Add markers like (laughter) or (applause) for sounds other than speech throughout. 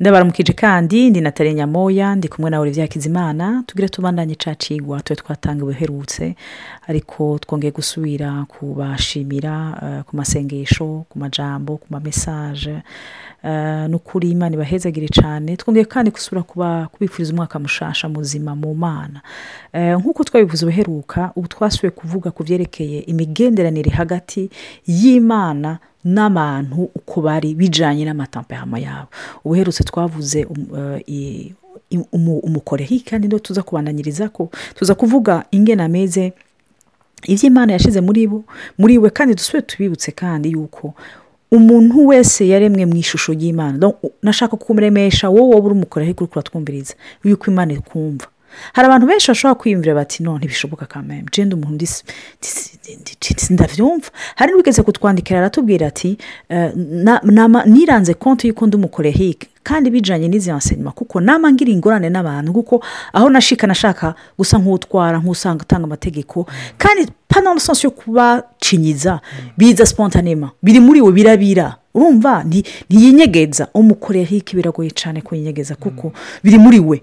ndabaramukije kandi ndi natali nyamoya ndi kumwe na olivier hakizimana tugire tubandanye cacigwa tube twatanga ubuherutse ariko twongeye gusubira kubashimira eh, ku masengesho ku majambo ku mamesaje uh, n'ukuri imana ibahezagire cyane twongeye kandi gusubira kuba kubifuriza umwaka mushasha muzima mu mana. Eh, nk'uko twabivuze ubuheruka ubu twasubiye kuvuga ku byerekeye imigenderanire hagati y'imana n'abantu uko bari bijyanye n'amatamperama yabo. Ubuherutse twavuze um, eh, i- i- umu- umukorehi kandi ndo tuza kubandanyiriza ko tuza kuvuga ingena ameze ibyo imana yashyize muri bo muri we kandi dusubire tubibutse kandi yuko umuntu wese yaremwe mu ishusho y'imana. Donc, u- nashaka kumuremesha wowe wowe uri umukorehi kuri kuratwumviriza yuko imana ikumva. Hari abantu benshi bashobora kwiyumvira bati no ntibishoboka kameme jenda umuntu ndabyumva hari n'uwigeze kutwandikira aratubwira ati eh, niranze konti y'uko ndi umukorehike kandi bijyanye n'izi enseignement kuko nama ngira ingorane n'abantu kuko aho nashika nashaka gusa nk'utwara nk'usanga utanga amategeko. Kandi pana mu sensi yo kubacinyiza biza spontanema biri muri we birabira. Urumva? Nti- ntiyinyegeza. Umukorehike biragoye cyane kuyinyegeza kuko biri muri we.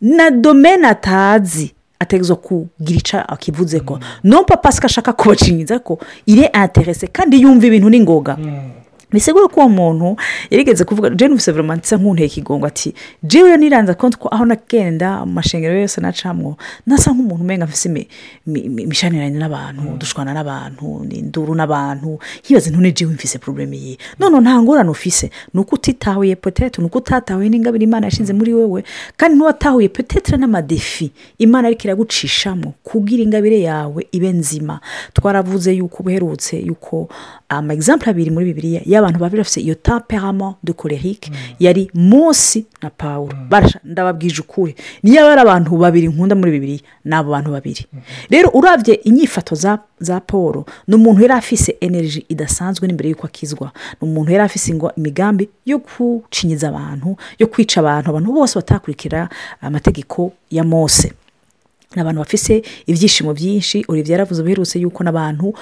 Na domene atazi ategerezwa kugira icyo akivuze ko. No papa ashaka kubacinyiza ko ire interese kandi yumva ibintu n'ingoga bisigura ko uwo muntu yarigeze kuvuga veroma ndetse nk'unteye ikigongo ati jewe niranze konti ko aho nagenda mu yose nacamwo nasa nk'umuntu umenga mfise imi- imi- imi- imishaniranye n'abantu dushwana n'abantu induru n'abantu nkibaze ntune jewe mfise probleme yiye none nta ngorane ufise ni uko utitahuye petete ni uko utatahuye n'ingabire imana yashize muri wewe kandi ntiwatahuye petete n'amadefi imana ariko iragucishamo kugira ingabire yawe ibe nzima. Twaravuze yuko ubuherutse yuko ama exemple abiri muri bibiliya y'abantu babiri bafite iyo temperament de colérique yari munsi na paul barasha ndababwije ukuri. Niyo ari abantu babiri nkunda muri bibiliya ni abo bantu babiri. Rero urabye inyifato za paul ni umuntu yari afise energy idasanzwe n'imbere y'uko akizwa. Ni umuntu yari afise imigambi yo gucinyiza abantu yo kwica abantu abantu bose batakurikira amategeko ya mose. Ni abantu bafise ibyishimo byinshi olivier yaravuze ubuherutse yuko n'abantu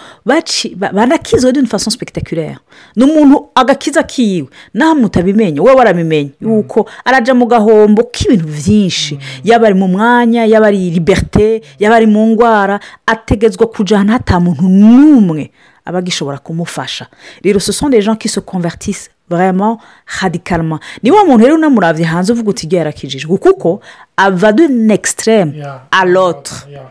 banakizwe d'une façon spectaculaire. Ni umuntu agakiza kiwe. Naho mutabimenye wowe warabimenye yuko araja mu gahombo k'ibintu byinshi yaba ari mu mwanya yaba ari liberite yaba ari mu ndwara ategetswe kujyana hata muntu n'umwe aba agishobora kumufasha. Rero ce sont des gens qui se convertissent vraiment radicalement. Ni wa muntu rero unamuravye hanze uvuga uti igihe yarakijijwe kuko ava d'une extrême Yeah. à l'autre. Yeah.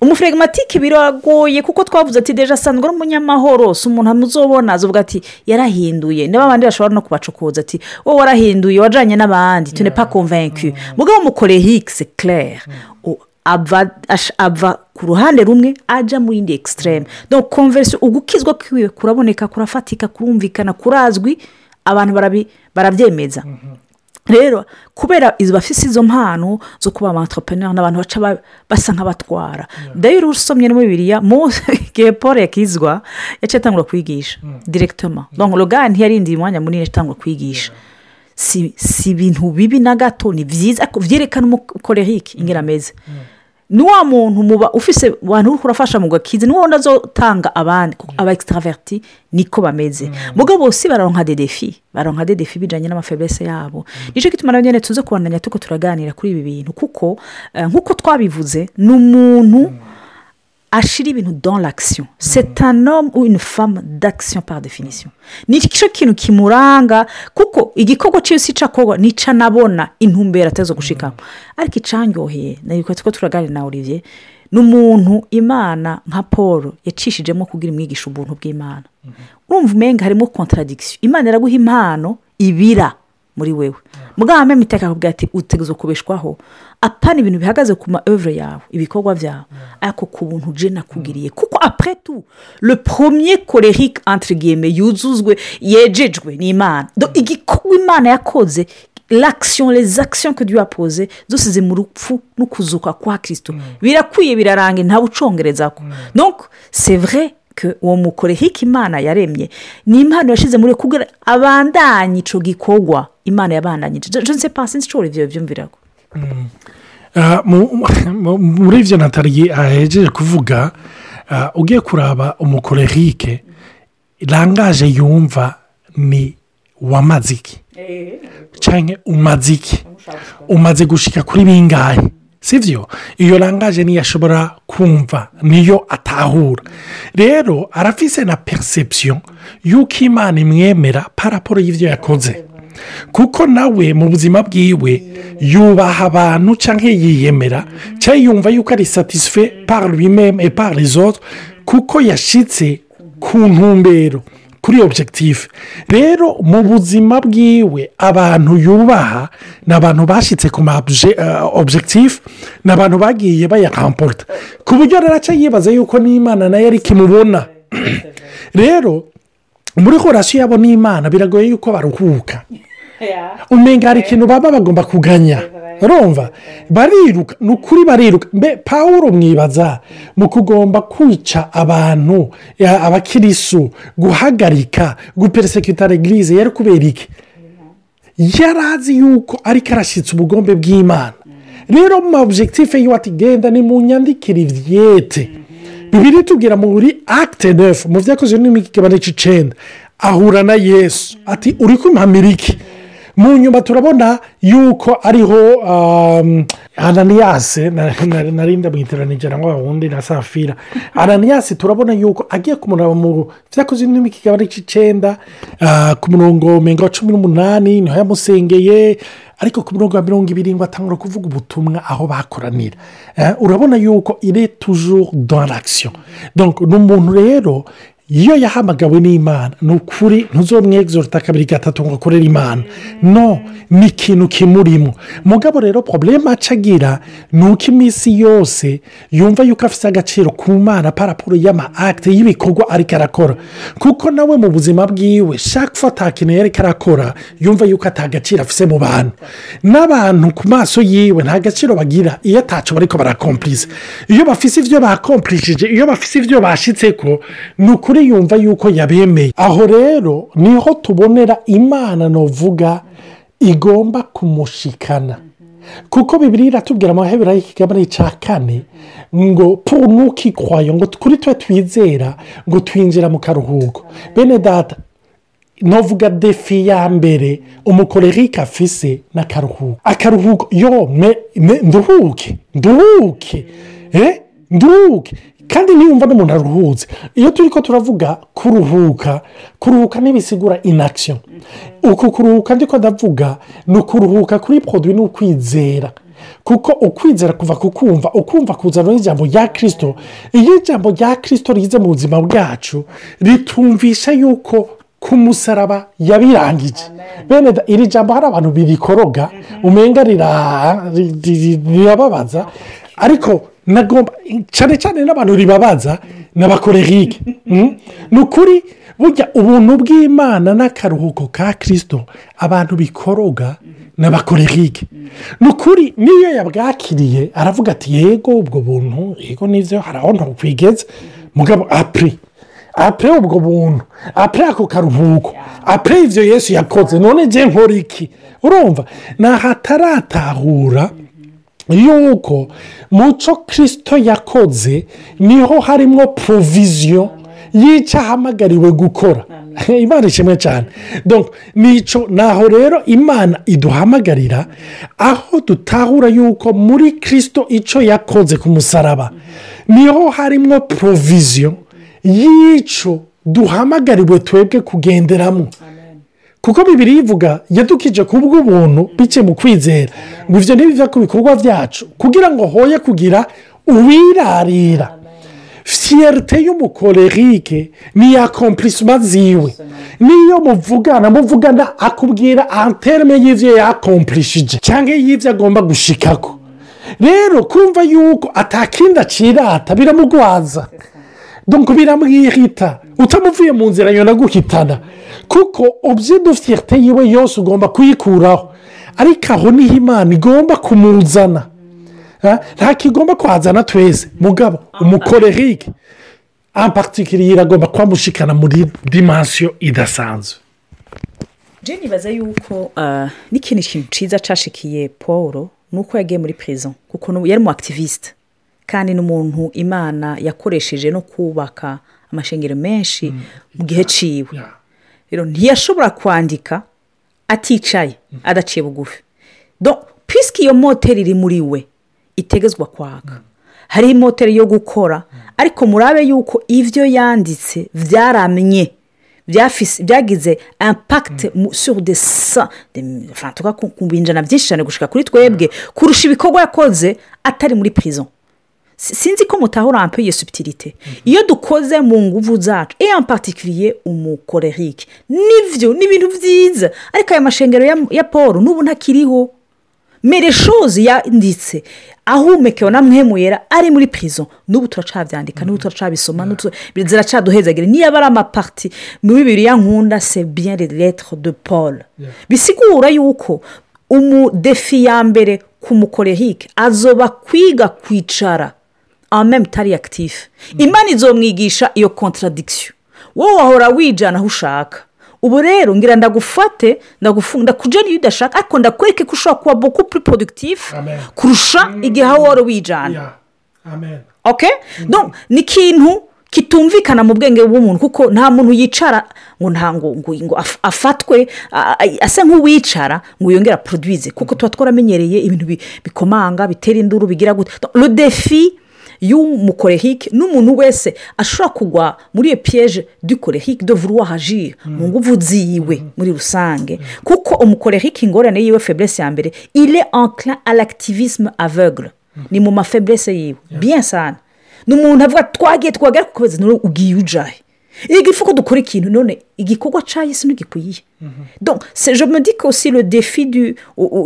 umufregimatike biragoye kuko twavuze ati deje asanzwe ari umunyamahoro si umuntu amuzobona azuvuga ati yarahinduye. Niba abandi bashobora no kubacokoza ati wowe warahinduye wajyanye n'abandi. Tu n'es pas convaincu. Mugabo umukoreye higise claire O- ava ku ruhande rumwe ajya mu yindi extreme donc conversion ugukizwa kwiwe kuraboneka kurafatika kurumvikana kurazwi abantu barabyemeza. Rero kubera izo bafise izo mpano zo kuba abantropeneur n'abantu baca ba- basa nk'abatwara. Rero usomye no bibiriya mu (laughs) gihe paul yakizwa yaciye atangura kwigisha directement. Donc loga ntiyarindiye umwanya munini atangura kwigisha. Si ibintu bibi na gato ni byiza byerekana umukorerike ingera ameze ni wa muntu muba ufise abantu uri kurafasha mu gakizi ni wundi azotanga abandi aba extraverti niko bameze. Mugabo si baronka de defi baronka de defi bijyanye n'amafebese yabo. Nicyo gituma nawe nyine tuze kubandanya tuko turaganira kuri ibi bintu kuko eh, nk'uko twabivuze ni umuntu ashira ibintu dans l'action. C'est un homme ou une femme d'action par définition. Ni cyo kintu kimuranga kuko igikorwa cyose cyakorwa nica anabona intumbero atazo gushikamo. Ariko icyanyoheye na yo ko turaganira na olivier ni umuntu imana nka paul yacishijemo kugira imwigisha ubuntu bw'imana. Urumva umenga harimo contradiction. Imana iraguha impano ibira muri wewe. Iteka akakubwira ati utegereza kubeshwaho. Apana ibintu bihagaze ku ma yawe ibikorwa byawe. Ariko ku buntu uje nakugiriye. Kuko tout le premier entre guillemets yuzuzwe yejejwe ni imana Donc, igikorwa imana yakoze l'action les actions que dieu a posé zose ziri mu rupfu no kuzuka kwa kirisito birakwiye biraranga ntawe ucongereza ko donc c'est vrai que uwo mukorehike imana yaremye. Ni impano yashyize muri we kugira abandanye icyo gikorwa imana yabandanyije. Je ne sais pas sinzi icyo ibyo byumvira ko mu- mu- muri ibyo natali ahejeje kuvuga ah, ugiye kuraba umukorerike rangaje yumva ni wamaze iki cyangwa umaze iki umaze gushyika kuri bingahe? Si byo iyo rangaje niyo ashobora kumva niyo atahura. Rero arafise na perception y'uko imana imwemera paraporo y'ibyo yakoze. Kuko nawe mu buzima bwiwe yubaha abantu cyangwa yiyemera. Cyangwa yumva yuko ari satisfe par lui-même et par les autres kuko yashyitse ku ntumbero kuri objectif. Rero mu buzima bwiwe abantu yubaha ni abantu bashyitse ku ma objectif ni abantu bagiye bayakamporota ku buryo rero aca yibaza yuko n'imana na yo ari kimubona (clears throat) rero muri horasiyo yabo n'imana biragoye yuko baruhuka. Umenya hari ikintu baba bagomba kuganya. Urumva? Bariruka. Ni ukuri bariruka. Mbe paul mwibaza mu kugomba kwica abantu abakirisu guhagarika guperesekita regirize yari kubera iki? Yari azi yuko ariko arashyitse ubugombe bw'imana. Rero mu objectif yiwe ati genda ni mu nyandikire ibyete bibiri tubwira muri akite nefu mu byakozwe n'imigabane cy'icyenda ahura na yesu. Ati uri kumpamira iki mu nyuma turabona yuko ariho ananiyase narinda mu iteraniro cyangwa wundi na safira. Ananiyase turabona yuko agiye kumuraba mu byakozwe n'imigabane cy'icyenda ku murongo wa cumi n'umunani ni ho yamusengeye ariko ku murongo wa mirongo ibiri ngo atangura kuvuga ubutumwa aho bakoranira. Urabona yuko ire tujuru l'action. Ni umuntu rero iyo yahamagawe n'imana ni ukuri ntuzomwegizorota kabiri gatatu ngo akorere imana. No ni ikintu kimurimo mugabo rero porobuleme acagira ni uko iminsi yose yumva yuko afite agaciro ku mana parapuro y'ama akite y'ibikorwa ariko arakora. Kuko nawe mu buzima bwiwe shaka ufata ikintu ariko arakora yumva yuko atagaciro afite mu bantu. N'abantu ku maso yiwe nta gaciro bagira iyo atacu bariko barakompuriza iyo bafite ibyo bakompurishije iyo bafite ibyo bashyitse ko ni ukuri yumva yuko yabemeye. Aho rero ni ho tubonera imana novuga igomba kumushikana. Kuko bibiri iratubwira amahebera y'ikigabane cya kane ngo ntukikwayo ngo kuri twe twizera ngo twinjira mu karuhuko. Bene data novuga defi ya mbere umukorerike afise ni akaruhuko yo nduhuke nduhuke nduhuke. Kandi niyumva n'umuntu aruhutse iyo turi ko turavuga kuruhuka kuruhuka ntibisigura inakisiyo uku kuruhuka ndiko ndavuga ni ukuruhuka kuri poroduwi n'ukwizera kuko ukwizera kuva ku kumva ukumva kuzana n'ijambo rya kirisito iyo ijambo rya kirisito rize mu buzima bwacu ritumvisha yuko ku musaraba yabirangije. Bene iri jambo hari abantu birikoroga umenga rirababaza. Ariko nagomba cyane cyane n'abantu ribabaza n'abakorerike ni ukuri burya ubuntu bw'imana n'akaruhuko ka kirisito abantu bikoroga n'abakorerike ni ukuri niyo yabwakiriye aravuga ati yego ubwo buntu yego ni byo hari aho ntukwigeze mugabo apure apure ubwo buntu apure ako karuhuko apure ibyo yesu yakoze none njye nkora iki? Urumva ni ahataratahura yuko muco kirisito yakoze ni ho harimo poroviziyo y'icyo ahamagariwe gukora (laughs) imana ishimwe cyane. Nicyo naho rero imana iduhamagarira aho dutahura yuko muri kirisito icyo yakoze ku musaraba. Niho harimo poroviziyo y'icyo duhamagariwe twebwe kugenderamo kuko bibiri ivuga yadukije ku bw'ubuntu bike mu kwizera. Ngo ibyo ntibive ku bikorwa byacu kugira ngo hoye kugira uwirarira. Fiyerite y'umukorerike ni iya kompurisima ziwe. Niyo muvugana muvugana akubwira anterime y'ibyo yakompurishije cyangwa y'ibyo agomba gushikako. Rero kumva yuko atakindi acirata biramugwaza biramwihita utamuvuye mu nzira yona guhitana kuko ubyidu fiyerite yiwe yose ugomba kuyikuraho. Ariko aho ni ho imana igomba kumuzana. Nta kigomba kuhazana twese. Mugabo umukorerike ampatikiriye iragomba kubamushikana muri dimansiyo idasanzwe. Jeni nibaza yuko n'ikindi kintu cyiza cashikiye paul ni uko yagiye muri perezida kuko yari umu akitiviste kandi n'umuntu imana yakoresheje no kubaka amashengero menshi mu gihe ciwe. Rero ntiyashobora kwandika aticaye adaciye bugufi. Pisike iyo moteri iri muri we itegezwa kwaka. Hari moteri yo gukora ariko murabe yuko ibyo yanditse byaramye byagize impakite sur de sa ku binjana byinshi cyane gushika kuri twebwe kurusha ibikorwa yakoze atari muri pirizo sinzi ko mutahura ampe iyo subitirite iyo dukoze mu nguvu zacu iyo mpatikiriye umukorerike ni byo ni ibintu byiza ariko aya mashengero ya paul n'ubu ntakiriho. Mereshozi yanditse. Ahumekewe na mwemuyera ari muri pirizo n'ubu turacabyandika n'ubu turacabisoma ziracaduhezagire niyo aba ari amapati muri bibiriya nkunda se bien de lettre de paul. Bisigura yuko umudefi ya mbere ku mukorerike azoba kwiga kwicara amemu tari akitifu imana izomwigisha iyo kontaradikisiyo wowe wahora wijyana aho ushaka. Ubu rero ngira ndagufate ndakujya niyo udashaka ariko ndakwereke ko ushobora kuba boku puri porodikitifu kurusha igihe aho wari wijyana ni ikintu kitumvikana mu bwenge bw'umuntu kuko nta muntu yicara ngo ntango ngo afatwe asa nk'uwicara ngo yongere aporoduwize kuko tuba twaramenyereye ibintu bikomanga bitera induru bigira gute. Rodefi y'umukorehike n'umuntu wese ashobora kugwa muri iyo piyeje dukorehike do vuruwa hajire mu nguvu ziwe muri rusange. Kuko umukorehike ingorane yiwe feburese ya mbere ire enclin à l'activisme aveugle. Ni mu mafeburese yiwe. Bien sana. Ni umuntu avuga twagiye twagera ku kwezi none ugiye ujahe. Iyo gifu ko dukora ikintu none igikorwa je me dis ko si le defi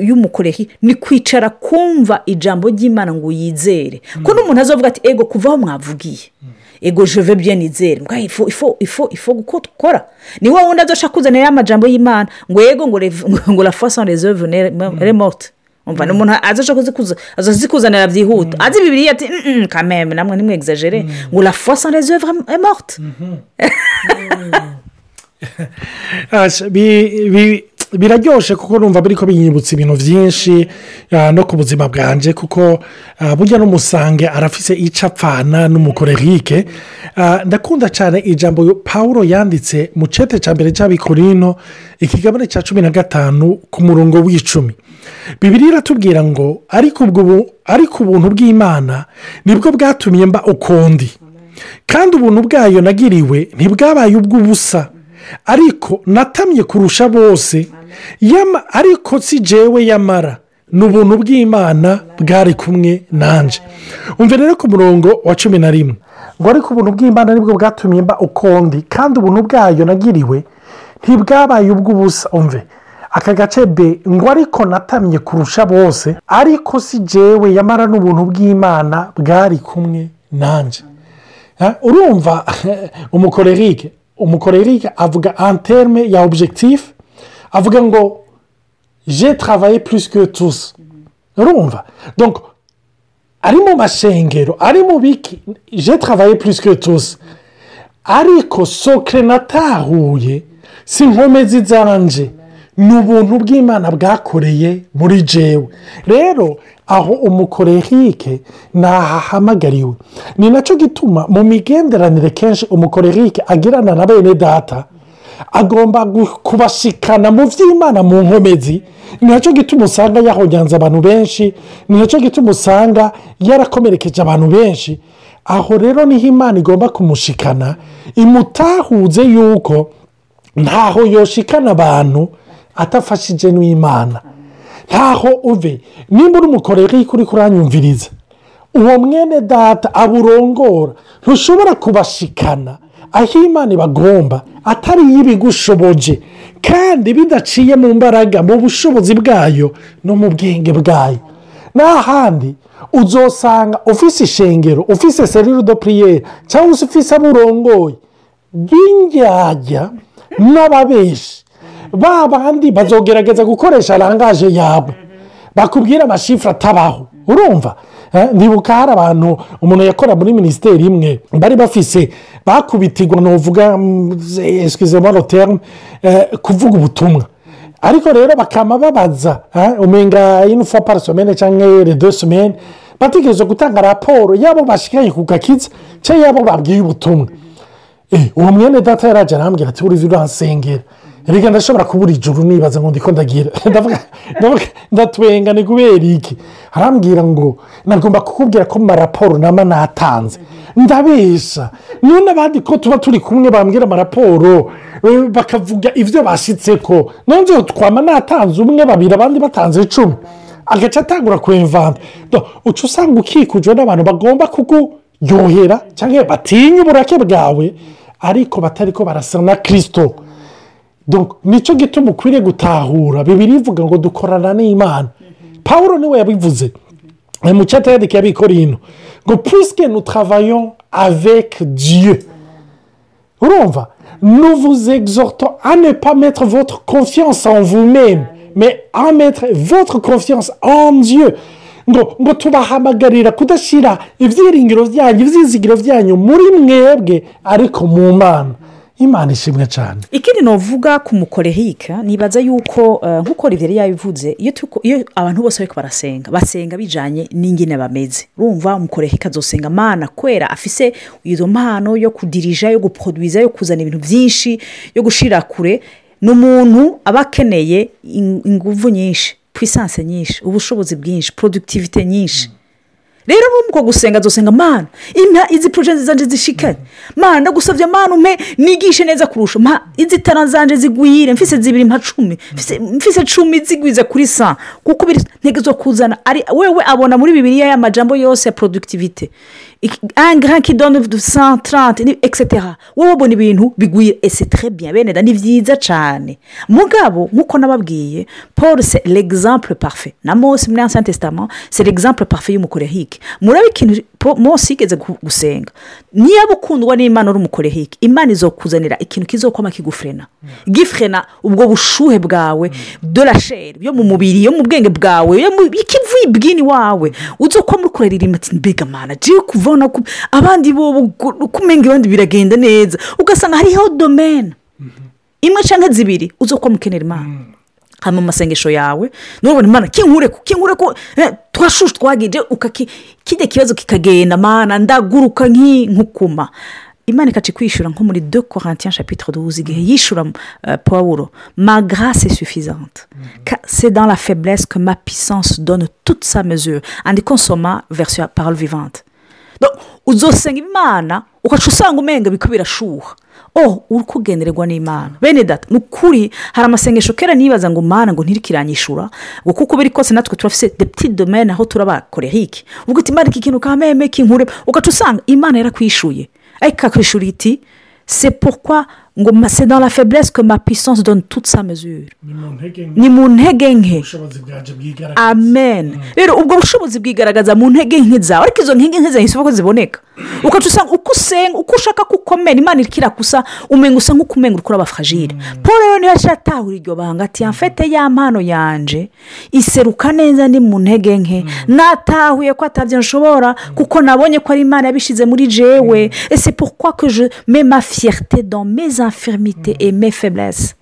y'umukorehi ni kwicara kumva ijambo ry'imana ngo yizere. Ko n'umuntu azavuga ati ego kuva aho mwavugiye ego jove bien nizere mbwa ifo ifo ifo ifo gukora ni wowe wundi adashaka kuzanira amajambo y'imana ngo ego ngo la façon reserve remote umva ni umuntu azazikuzanira byihuta azi bibiri ati kameme namwe nimwe egizagere ngo la façon reserve remote biraryoshye kuko numva biri ko binyibutsa ibintu byinshi no ku buzima bwanjye kuko burya n'umusange arafise icyo apfana n'umukorerike. Ndakunda cyane ijambo paul yanditse mu cete cya mbere cy'abikorino ikigabane cya cumi na gatanu ku murongo w'icumi. Bibiri iratubwira ngo ariko ubuntu bw'imana ni bwo bwatumye mba ukundi. Kandi ubuntu bwayo nagiriwe ntibwabaye ubw'ubusa. Ariko natamye kurusha bose ariko si jewe yamara ni ubuntu bw'imana bwari kumwe nanjye umve rero ku murongo wa cumi na rimwe. Ngo ariko ubuntu bw'imana ni bwo bwatumye mba ukundi kandi ubuntu bwayo nagiriwe ntibwabaye ubw'ubusa. Umve aka gace be ngo ariko natamye kurusha bose ariko si jewe yamara n'ubuntu bw'imana bwari kumwe nanjye urumva (laughs) umukorerike umukorerike avuga anterme ya objectif avuga ngo je travaye plus que tous. Urumva donc ari mu mashengero ari mu biki je travaye plus que tous. Ariko sokere natahuye si nkomezi zanje. Ni ubuntu bw'imana bwakoreye muri jewe. Rero aho umukorerike ntahahamagariwe ni na cyo gituma mu migenderanire kenshi umukorerike agirana na bene data agomba kubashikana mu by'imana mu nkomezi. Ni na cyo gituma usanga yahonyanze abantu benshi ni na cyo gituma usanga yarakomerekeje abantu benshi. Aho rero ni ho imana igomba kumushikana imutahuze yuko ntaho yoshikana abantu atafashije n'imana. Ntaho uve nimba uri umukorerike uri kuranyumviriza uwo mwene data aburongora ntushobora kubashikana. Aho imana ibagomba atari y'ibigushoboje kandi bidaciye mu mbaraga mu bushobozi bwayo no mu bwenge bwayo. N'ahandi uzosanga ufise ishengero ufise serire do puriyeri cyangwa se ufise aburongoye bw'indyajya n'ababeshi. Ba bandi bazogerageza gukoresha rangaje yabo. Bakubwira amashifure atabaho. Urumva ndibuka hari abantu umuntu yakora muri minisiteri imwe bari bafise bakubitirwa nuvuga esikizemo roterme kuvuga ubutumwa. Ariko rero bakaba babaza umenga inifomu parasomene cyangwa redo somene bategereje gutanga raporo yabo bashikanye ku gakiza cyangwa yabo babwiye ubutumwa. Uwo mwene data yarajya arambwira ati uriya uransengera reka ndashobora kubura ijuru nibaza ngo ndiko ndagira. (laughs) Ndatwenga ni kubera iki? Arambwira ngo nagomba kukubwira ko maraporo nama natanze. Ndabesha. Niyo n'abandi ko tuba turi kumwe bambwira amaraporo bakavuga ibyo bashyitse ko. Nongewe twama natanze umwe babiri abandi batanze icumi. Agace atangura kwemvanta Do, uca usanga ukikujwe n'abantu bagomba kukuryohera cyangwa batinya uburake bwawe ariko batari ko barasa na kirisito ni cyo gituma ukwiriye gutahura. Bibiri ivuga ngo dukorana n'imana. Paul ni we yabivuze. Eh, mu cyata yandikiye abikorino ngo puisque nous travaillons avec dieu. Urumva? Nous vous exhortons à ne pas mettre votre confiance en vous-même mais à mettre votre confiance en dieu. Ngo ngo tubahamagarira kudashyira ibyiringiro byanyu ibyizigiro byanyu muri mwebwe ariko mu mana. Imana ishimwe cyane. Ikindi navuga ku mukorehika nibaza yuko eh, nk'uko riveri yabivuze iyo abantu bose bariko barasenga basenga bijanye n'ingene bameze. Urumva umukorehika azosenga mana kwera afise izo mpano yo kudirija yo guproduiza yo kuzana ibintu byinshi yo gushira kure. Ni umuntu aba akeneye in- inguvu nyinshi puissance nyinshi ubushobozi bwinshi productivité nyinshi. Rero nk'uko gusenga azosenga mana. Impa izi poroje zanje zishikanye mana ndagusabye mana umpe nigishe neza kurusha. Mpa izi tara zanje zigwire. Mfise zibiri mpa cumi. Mfise- cumi zigwize kuri sa kuko biri ntege zo kuzana. Ari wewe abona muri bibiriya y'amajambo yose ya productivité un grand qui donne de cent trente ni- etc wowe ubona ibintu bigwira ese très bien. Bene da ni byiza cyane mugabo nk'uko nababwiye paul c'est l'exemple parfait. Na mose muri testament c'est l'exemple parfait y'umukorehike murabe ikintu mose yigeze gu- gusenga. Niba ukundwa n'imana uri umukorehike imana izokuzanira ikintu kizokoma kigufrena. Gifrena ubwo bushuhe bwawe la chair yo mu mubiri yo mu bwenge bwawe yo mu ikivuye bwini wawe. Uzokoma uri kuraririmba ati mbega mana kuvana abandi bo kumenga abandi biragenda neza. Ugasanga hariho domene imwe cyangwa zibiri uzokoma ukenera imana. Hano mu masengesho yawe. Nurabona imana kinkureku kinkureku eh, twashushe twagije kijya kibazo kikagenda mana ndaguruka nk'i- nk'ukuma. Imana ikaca ikwishyura nko muri de corantiens chapitre 12 igihe yishyura paul ma grâce est suffisante. Car c'est dans la faiblesse que ma puissance donne toute sa mesure. Andiko nsoma version ya parole vivante. Donc, uzosenga imana ugaca usanga umenga biko birashuha. Oh uri kugendererwa n'imana. Bene data ni ukuri hari amasengesho kera nibaza ngo mana ngo ntirikiranyishura? Ngo kuko biri kose natwe turafise de petit domaine aho turabakorehike ubwo uti imana iki kintu kameme kinkure ugaca usanga imana yarakwishuye. Ariko ikakwishura iti pourquoi ngo c'est dans la faiblesse que ma puissance donne toute sa mesure. Ni mu ntege nke. Amen. Rero ubwo bushobozi bwigaragaza mu ntege nke zawe ariko izo ntege nke zawe ntizisaba ko ziboneka. Ukaca usanga uko usenga uko ushaka ko ukomera imana ikirakusa umenga usa nk'uko umenga uri kuraba fragile paul rero niyo yaciye atahura iryo banga ati yamfete ya mpano yanje iseruka neza ni mu ntege nke. Natahuye ko atabyo nshobora kuko nabonye ko ari imana yabishyize muri jewe. Ese pourquoi que je mets ma fierté dans mes infirmités et mes faiblesses.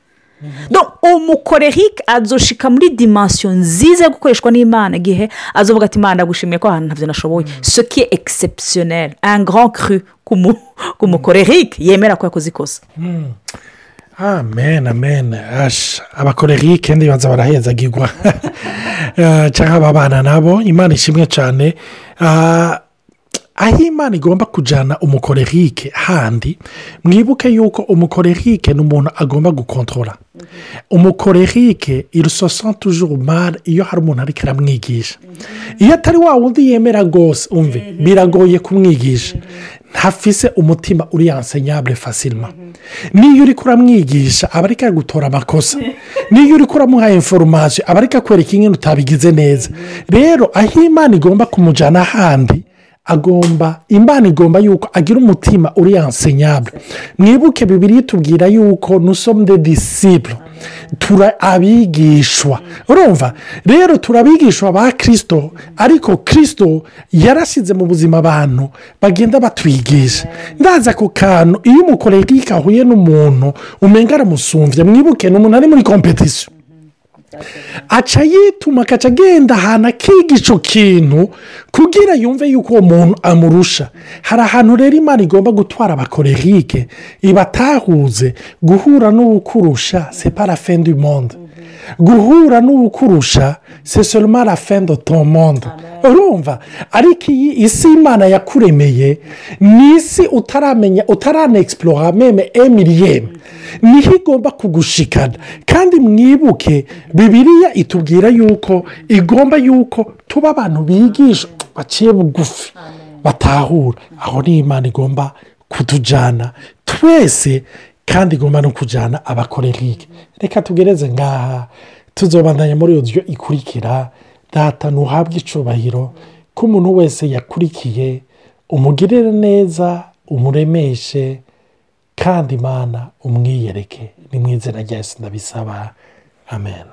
Donc, umukorehike azoshika muri dimansiyo nziza yo gukoreshwa n'imana igihe azovuga ati imana ndagushimiye ko ahantu ntabyo nashoboye. Ce qui est exceptionnel un grand cru ku mu- ku mukorehike yemera ko yakoze ikosa amen amen. Asha abakorerike ndibanza barahezagirwa (laughs) Eh, cyangwa ababana nabo imana ishimwe cyane. Ah, aho imana igomba kujyana umukorerike. Handi mwibuke yuko umukorerike ni umuntu agomba gukontorora umukorerike irusosa tujuru mari iyo hari umuntu ariko aramwigisha. Iyo atari wa wundi yemera rwose umve biragoye kumwigisha. Ntafise umutima uri yansenyabure fasilima niyo uri kuramwigisha aba ariko gutora amakosa. Niyo uri kuramuha inforomasiyo aba ariko akwereka ingene utabigize neza. Rero aho imana igomba kumujyana ahandi agomba imana igomba yuko agira umutima uri yansenyabure mwibuke bibiri tubwira yuko nusomde disipure tura abigishwa urumva? Rero turabigishwa ba kirisito ariko kirisito yarasize mu buzima abantu bagenda batwigisha. Ndaza ako kantu iyo umukorerike ahuye n'umuntu umenga aramusumbya. Mwibuke ni umuntu ari muri kompetisiyo aca yituma akaca agenda ahantu akiga icyo kintu kugira yumve yuko uwo muntu amurusha. Hari ahantu rero imana igomba gutwara abakorerike ibatahuze guhura n'uwukurusha separa fendi monde. Guhura n'uwukurusha sesoroma la fendi monde. Urumva? Ariko iyi isi imana yakuremeye ni isi utaramenya utaranexplora meme emiriyeme ni ho igomba kugushikana. Kandi mwibuke bibiriya itubwira yuko igomba yuko tuba abantu bigisha baciye bugufi batahura aho ni imana igomba kutujyana twese kandi igomba no kujyana abakorerike reka tugereze ngaha tuzobandanya muri iyo ikurikira data ntuhabwe icubahiro ko umuntu wese yakurikiye umugirire neza umuremeshe kandi imana umwiyereke ni mu izina rya ndabisaba amen